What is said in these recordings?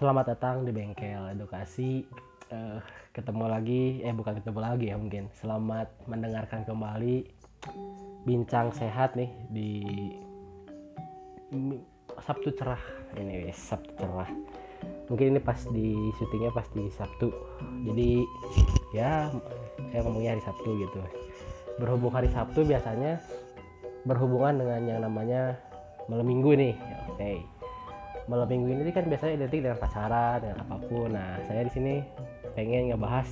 Selamat datang di bengkel edukasi. Eh, ketemu lagi, eh bukan ketemu lagi ya mungkin. Selamat mendengarkan kembali bincang sehat nih di Sabtu cerah ini wes Sabtu cerah. Mungkin ini pas di syutingnya pas di Sabtu. Jadi ya saya ngomongnya hari Sabtu gitu. Berhubung hari Sabtu biasanya berhubungan dengan yang namanya malam minggu nih. Oke malam minggu ini kan biasanya identik dengan pacaran dengan apa pun. Nah saya di sini pengen ngebahas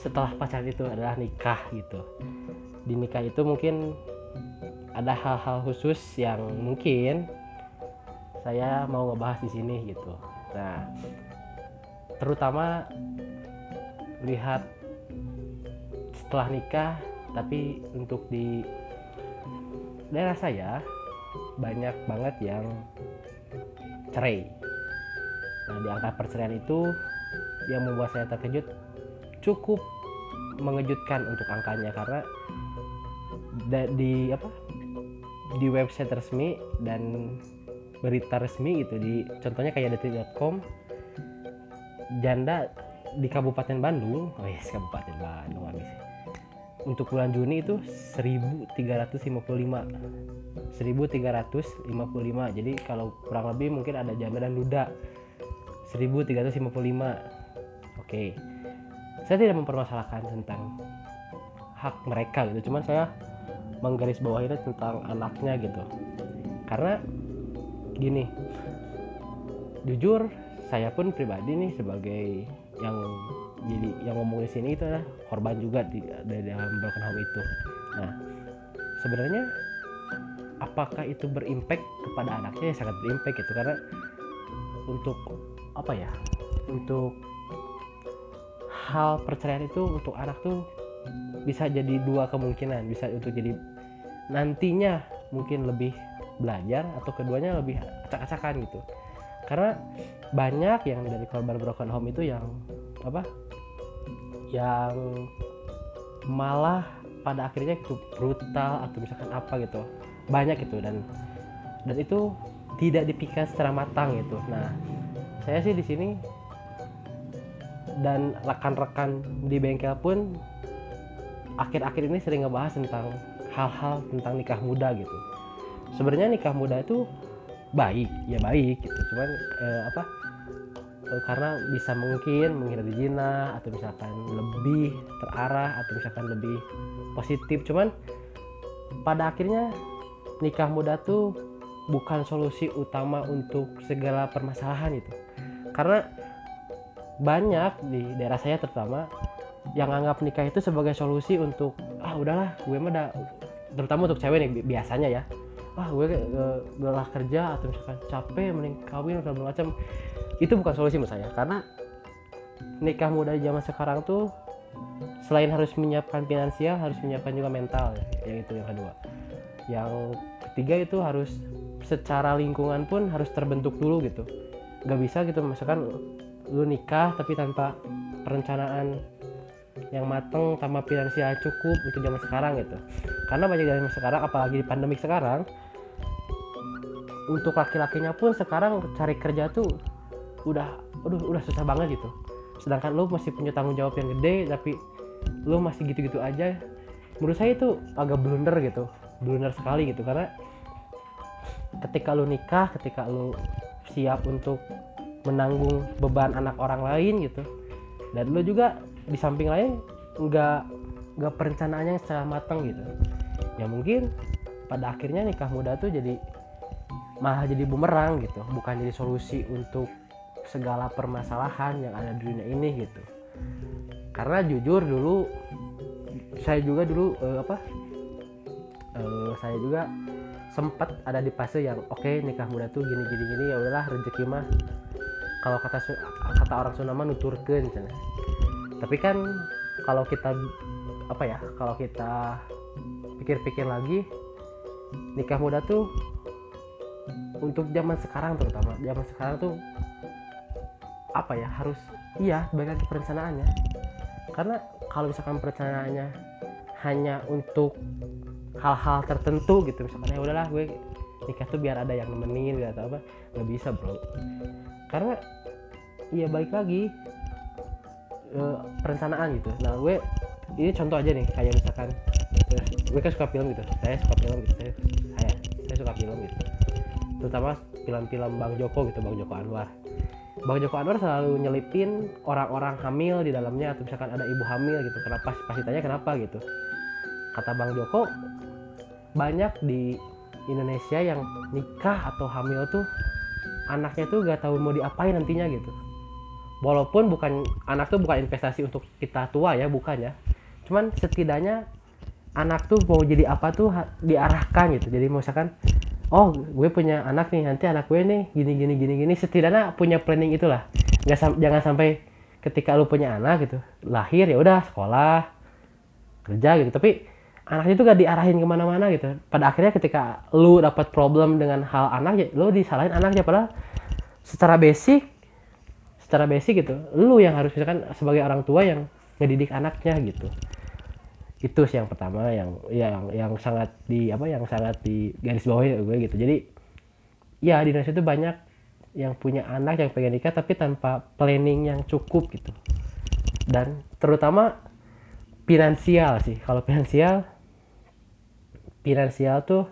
setelah pacaran itu adalah nikah gitu. Di nikah itu mungkin ada hal-hal khusus yang mungkin saya mau ngebahas di sini gitu. Nah terutama lihat setelah nikah tapi untuk di daerah saya banyak banget yang cerai. Nah, di angka perceraian itu yang membuat saya terkejut cukup mengejutkan untuk angkanya karena di apa di website resmi dan berita resmi gitu di contohnya kayak detik.com janda di Kabupaten Bandung oh yes Kabupaten Bandung habis untuk bulan Juni itu 1355 1355 jadi kalau kurang lebih mungkin ada janda dan duda 1355 oke. Saya tidak mempermasalahkan tentang hak mereka gitu. Cuman saya menggaris bawahi tentang anaknya gitu. Karena gini jujur saya pun pribadi nih sebagai yang jadi yang ngomongin sini itu adalah korban juga di, di dalam broken home itu. Nah sebenarnya apakah itu berimpact kepada anaknya? Ya sangat berimpact gitu karena untuk apa ya untuk hal perceraian itu untuk anak tuh bisa jadi dua kemungkinan. Bisa untuk jadi nantinya mungkin lebih belajar atau keduanya lebih acak-acakan gitu. Karena banyak yang dari korban broken home itu yang apa yang malah pada akhirnya itu brutal atau misalkan apa gitu. Banyak itu dan dan itu tidak dipikir secara matang gitu. Nah saya sih di sini dan rekan-rekan di bengkel pun akhir-akhir ini sering ngebahas tentang hal-hal tentang nikah muda gitu. Sebenarnya nikah muda itu baik ya baik gitu. Cuman eh, apa eh, karena bisa mungkin menghindari zina atau misalkan lebih terarah atau misalkan lebih positif. Cuman pada akhirnya nikah muda tuh bukan solusi utama untuk segala permasalahan itu. Karena banyak di daerah saya terutama yang anggap nikah itu sebagai solusi untuk ah udahlah gue mah udah terutama untuk cewek nih bi- biasanya ya ah gue uh, lelah kerja atau misalkan capek mending kawin atau macam itu bukan solusi menurut saya karena nikah muda zaman sekarang tuh selain harus menyiapkan finansial harus menyiapkan juga mental ya, yang itu yang kedua. Yang ketiga itu harus secara lingkungan pun harus terbentuk dulu gitu. Nggak bisa gitu misalkan lu nikah tapi tanpa perencanaan yang mateng tanpa finansial cukup untuk zaman sekarang gitu. Karena banyak dari sekarang apalagi di pandemik sekarang untuk laki-lakinya pun sekarang cari kerja tuh udah udah udah susah banget gitu. Sedangkan lu masih punya tanggung jawab yang gede tapi lu masih gitu-gitu aja menurut saya itu agak blunder gitu blunder sekali gitu. Karena ketika lu nikah ketika lu siap untuk menanggung beban anak orang lain gitu dan lu juga di samping lain nggak nggak perencanaannya secara matang gitu. Ya mungkin pada akhirnya nikah muda tuh jadi malah jadi bumerang gitu. Bukan jadi solusi untuk segala permasalahan yang ada di dunia ini gitu. Karena jujur dulu saya juga dulu eh, apa eh, saya juga sempat ada di fase yang oke nikah muda tuh gini gini gini ya udahlah rezeki mah kalau kata kata orang Sunda mah nuturkeun tapi kan kalau kita apa ya kalau kita pikir-pikir lagi nikah muda tuh untuk zaman sekarang terutama. Zaman sekarang tuh apa ya harus iya lagi perencanaannya. Karena kalau misalkan perencanaannya hanya untuk hal-hal tertentu gitu misalkan ya udahlah gue nikah tuh biar ada yang nemenin gitu atau apa nggak bisa bro. Karena ya balik lagi eh, perencanaan gitu. Nah gue ini contoh aja nih kayak misalkan gue kan suka film gitu saya suka film gitu saya, saya suka film gitu terutama film-film Bang Joko gitu Bang Joko Anwar. Bang Joko Anwar selalu nyelipin orang-orang hamil di dalamnya atau misalkan ada ibu hamil gitu kenapa pasti tanya kenapa gitu. Kata Bang Joko banyak di Indonesia yang nikah atau hamil tuh anaknya tuh gak tahu mau diapain nantinya gitu. Walaupun bukan anak tuh bukan investasi untuk kita tua ya bukan ya. Cuman setidaknya anak tuh mau jadi apa tuh diarahkan gitu. Jadi misalkan oh gue punya anak nih nanti anak gue nih gini gini gini gini. Setidaknya punya planning itulah. Nggak sam- jangan sampai ketika lu punya anak gitu lahir ya udah sekolah kerja gitu. Tapi anak itu gak diarahin ke mana-mana gitu. Pada akhirnya ketika lu dapat problem dengan hal anak ya lu disalahin anaknya. Padahal secara basic secara basic gitu lu yang harus misalkan sebagai orang tua yang ngedidik anaknya gitu itu sih yang pertama yang yang yang sangat di apa yang sangat di garis bawah gue gitu. Jadi ya di Indonesia itu banyak yang punya anak yang pengen nikah tapi tanpa planning yang cukup gitu. Dan terutama finansial sih. Kalau finansial finansial tuh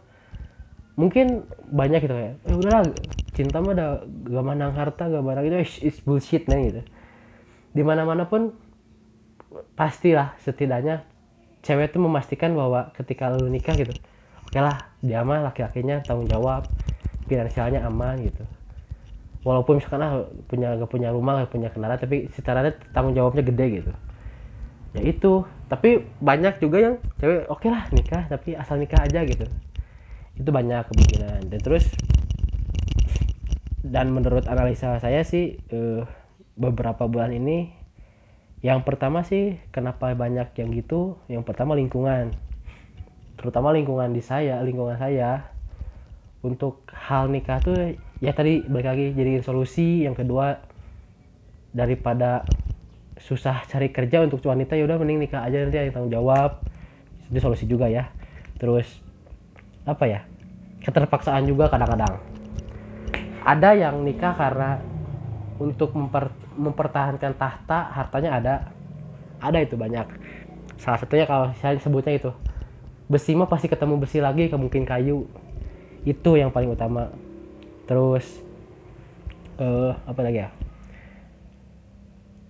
mungkin banyak gitu kayak eh udahlah cinta mah ada gak manang harta gak manang itu is, is bullshit nih gitu. Di mana mana pun pastilah setidaknya cewek tuh memastikan bahwa ketika lu nikah gitu oke lah dia mah laki-lakinya tanggung jawab finansialnya aman gitu. Walaupun misalkan ah, punya gak punya rumah gak punya kendaraan tapi secara tanggung jawabnya gede gitu. Ya itu tapi banyak juga yang cewek oke lah nikah tapi asal nikah aja gitu. Itu banyak kemungkinan. Dan terus dan menurut analisa saya sih eh, beberapa bulan ini yang pertama sih kenapa banyak yang gitu? Yang pertama lingkungan. Terutama lingkungan di saya lingkungan saya. Untuk hal nikah tuh ya tadi balik lagi jadiin solusi. Yang kedua daripada susah cari kerja untuk wanita ya udah mending nikah aja nanti yang tanggung jawab. Itu solusi juga ya. Terus apa ya? Keterpaksaan juga kadang-kadang. Ada yang nikah karena untuk memper- mempertahankan tahta hartanya ada. Ada itu banyak. Salah satunya kalau saya sebutnya itu. Besi mah pasti ketemu besi lagi ke mungkin kayu. Itu yang paling utama. Terus eh apa lagi ya?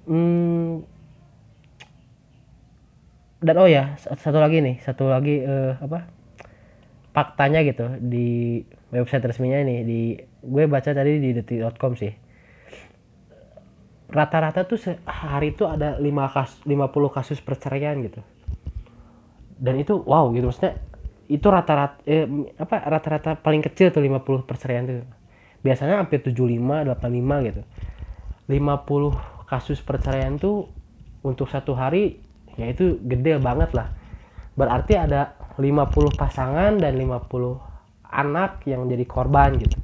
Hmm, dan oh ya satu lagi nih satu lagi eh, apa? Faktanya gitu di website resminya ini di gue baca tadi di detik.com sih rata-rata tuh sehari itu ada 5 kas 50 kasus perceraian gitu. Dan itu wow gitu maksudnya itu rata-rata eh, apa rata-rata paling kecil tuh 50 perceraian tuh. Biasanya hampir 75 85 gitu. 50 kasus perceraian tuh untuk satu hari ya itu gede banget lah. Berarti ada 50 pasangan dan 50 anak yang jadi korban gitu.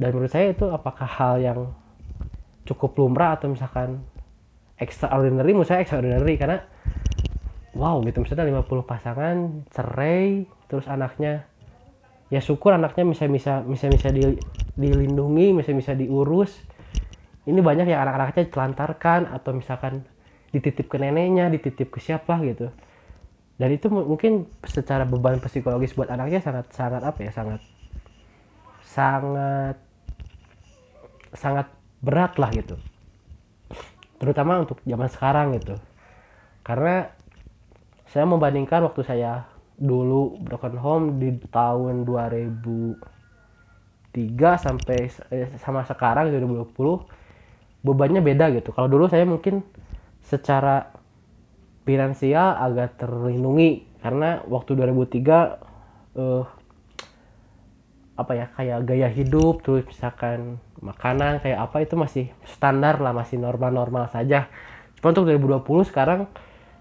Dan menurut saya itu apakah hal yang cukup lumrah atau misalkan extraordinary menurut saya extraordinary karena wow gitu. Misalnya 50 pasangan cerai terus anaknya ya syukur anaknya bisa bisa bisa bisa di- dilindungi bisa bisa diurus. Ini banyak yang anak-anaknya telantarkan atau misalkan dititip ke neneknya dititip ke siapa gitu. Dan itu mu- mungkin secara beban psikologis buat anaknya sangat sangat apa ya sangat sangat sangat berat lah gitu. Terutama untuk zaman sekarang gitu. Karena saya membandingkan waktu saya dulu broken home di tahun 2003 sampai eh, sama sekarang 2020 bebannya beda gitu. Kalau dulu saya mungkin secara finansial agak terlindungi karena waktu 2003 eh, apa ya kayak gaya hidup terus misalkan makanan kayak apa itu masih standar lah masih normal-normal saja. Cuma untuk 2020 sekarang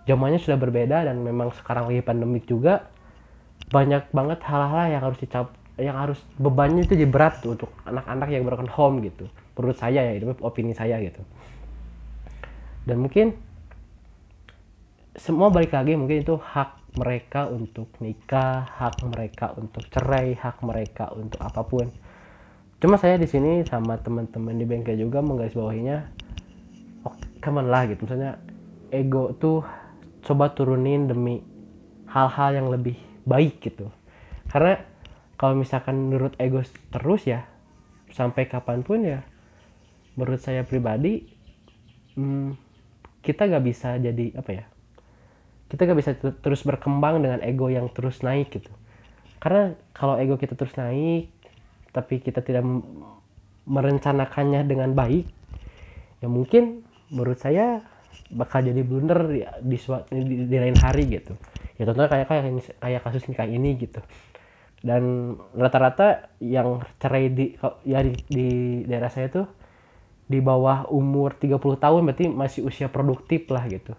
zamannya sudah berbeda dan memang sekarang lagi pandemik juga banyak banget hal-hal yang harus dicap yang harus bebannya itu jadi berat tuh untuk anak-anak yang broken home gitu. Menurut saya ya itu opini saya gitu. Dan mungkin semua balik lagi mungkin itu hak mereka untuk nikah hak mereka untuk cerai hak mereka untuk apa pun. Cuma saya di sini sama teman-teman di bengkel juga menggarisbawahinya oh, come on lah gitu. Misalnya ego tuh coba turunin demi hal-hal yang lebih baik gitu. Karena kalau misalkan menurut ego terus ya sampai kapan pun ya menurut saya pribadi hmm, kita gak bisa jadi apa ya kita gak bisa terus berkembang dengan ego yang terus naik gitu. Karena kalau ego kita terus naik tapi kita tidak merencanakannya dengan baik ya mungkin menurut saya bakal jadi blunder di, di, di, di lain hari gitu. Ya contohnya kayak kayak kayak kasus nikah ini gitu. Dan rata-rata yang cerai di ya di, di daerah saya tuh di bawah umur 30 tahun berarti masih usia produktif lah gitu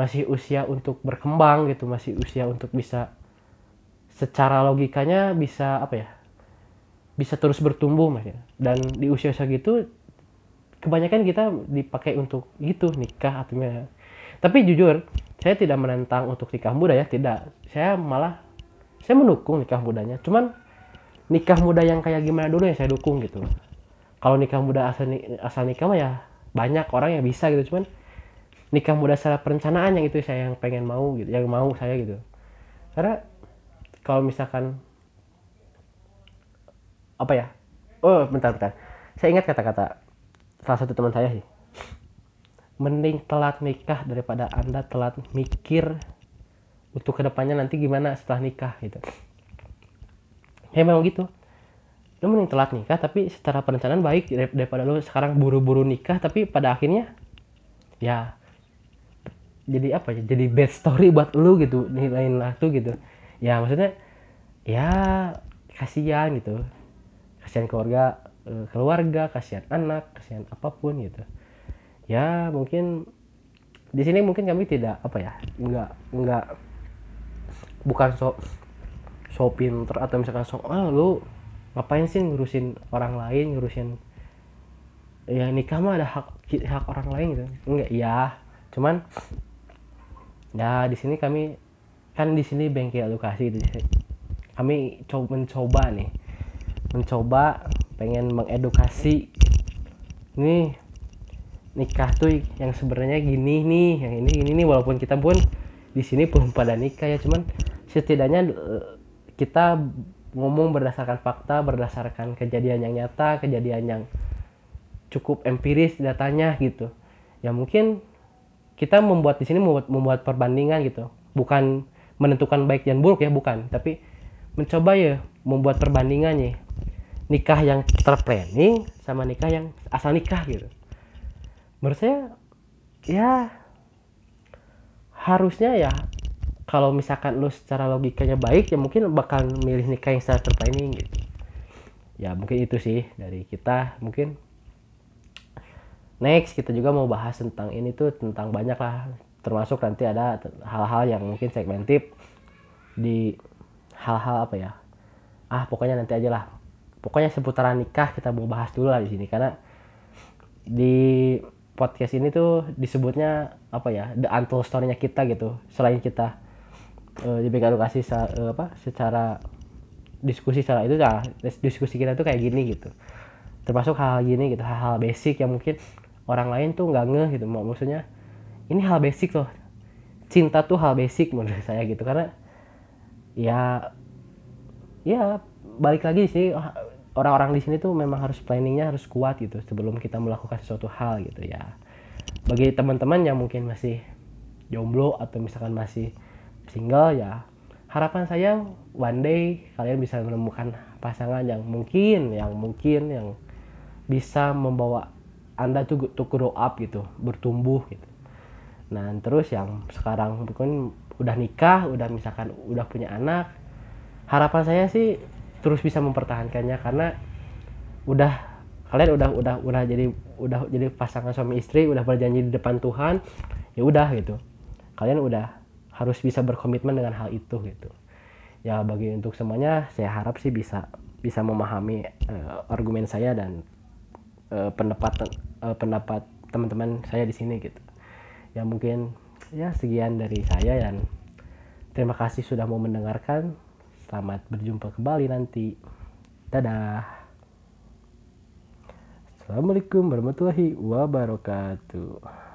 masih usia untuk berkembang gitu masih usia untuk bisa secara logikanya bisa apa ya bisa terus bertumbuh mas ya. Dan di usia segitu kebanyakan kita dipakai untuk itu nikah atau tapi jujur saya tidak menentang untuk nikah muda ya tidak. Saya malah saya mendukung nikah mudanya. Cuman nikah muda yang kayak gimana dulu yang saya dukung gitu. Kalau nikah muda asal asal nikah mah ya banyak orang yang bisa gitu. Cuman nikah muda secara perencanaan yang itu saya yang pengen mau gitu yang mau saya gitu. Karena kalau misalkan apa ya? Oh bentar bentar. Saya ingat kata-kata salah satu teman saya sih. Mending telat nikah daripada anda telat mikir untuk ke depannya nanti gimana setelah nikah gitu. Ya memang gitu. Lu mending telat nikah tapi secara perencanaan baik daripada lu sekarang buru-buru nikah tapi pada akhirnya ya jadi apa ya jadi bad story buat lu gitu lain lah tuh gitu. Ya maksudnya ya kasihan gitu. Kasihan keluarga eh, keluarga kasihan anak kasihan apa pun gitu. Ya mungkin di sini mungkin kami tidak apa ya nggak nggak bukan so so pinter atau misalkan so ah lu ngapain sih ngurusin orang lain ngurusin ya nikah mah ada hak hak orang lain gitu. Enggak ya cuman ya di sini kami kan di sini bengkel edukasi gitu kami coba mencoba nih. Mencoba pengen mengedukasi. Nih nikah tuh yang sebenarnya gini nih yang ini ini nih. Walaupun kita pun di sini belum pada nikah ya cuman setidaknya eh, kita ngomong berdasarkan fakta berdasarkan kejadian yang nyata kejadian yang cukup empiris datanya gitu. Ya mungkin kita membuat di sini membuat, membuat perbandingan gitu. Bukan menentukan baik dan buruk ya bukan. Tapi mencoba ya membuat perbandingan ya. Nikah yang terplanning sama nikah yang asal nikah gitu. Menurut saya ya harusnya ya kalau misalkan lu secara logikanya baik ya mungkin bakal milih nikah yang secara terplanning gitu. Ya mungkin itu sih dari kita. Mungkin next kita juga mau bahas tentang ini tuh tentang banyak lah. Termasuk nanti ada hal-hal yang mungkin segmentif di hal-hal apa ya? Ah pokoknya nanti aja lah. Pokoknya seputaran nikah kita mau bahas dulu lah di sini. Karena di podcast ini tuh disebutnya apa ya? The untold story-nya kita gitu. Selain kita uh, di edukasi uh, apa secara diskusi secara itu ya diskusi kita tuh kayak gini gitu. Termasuk hal, hal gini gitu hal-hal basic yang mungkin orang lain tuh nggak ngeh gitu maksudnya ini hal basic loh. Cinta tuh hal basic menurut saya gitu karena ya ya balik lagi sih orang-orang di sini tuh memang harus planningnya harus kuat gitu sebelum kita melakukan sesuatu hal gitu ya. Bagi teman-teman yang mungkin masih jomblo atau misalkan masih single ya harapan saya one day kalian bisa menemukan pasangan yang mungkin yang mungkin yang bisa membawa anda tuh to grow up gitu bertumbuh gitu. Nah terus yang sekarang mungkin udah nikah udah misalkan udah punya anak harapan saya sih terus bisa mempertahankannya karena udah kalian udah udah udah jadi udah jadi pasangan suami istri udah berjanji di depan Tuhan ya udah gitu. Kalian udah harus bisa berkomitmen dengan hal itu gitu. Ya bagi untuk semuanya saya harap sih bisa bisa memahami uh, argumen saya dan uh, pendapat uh, pendapat teman-teman saya di sini gitu. Ya mungkin ya sekian dari saya dan terima kasih sudah mau mendengarkan. Selamat berjumpa kembali nanti. Dadah. Assalamualaikum warahmatullahi wabarakatuh.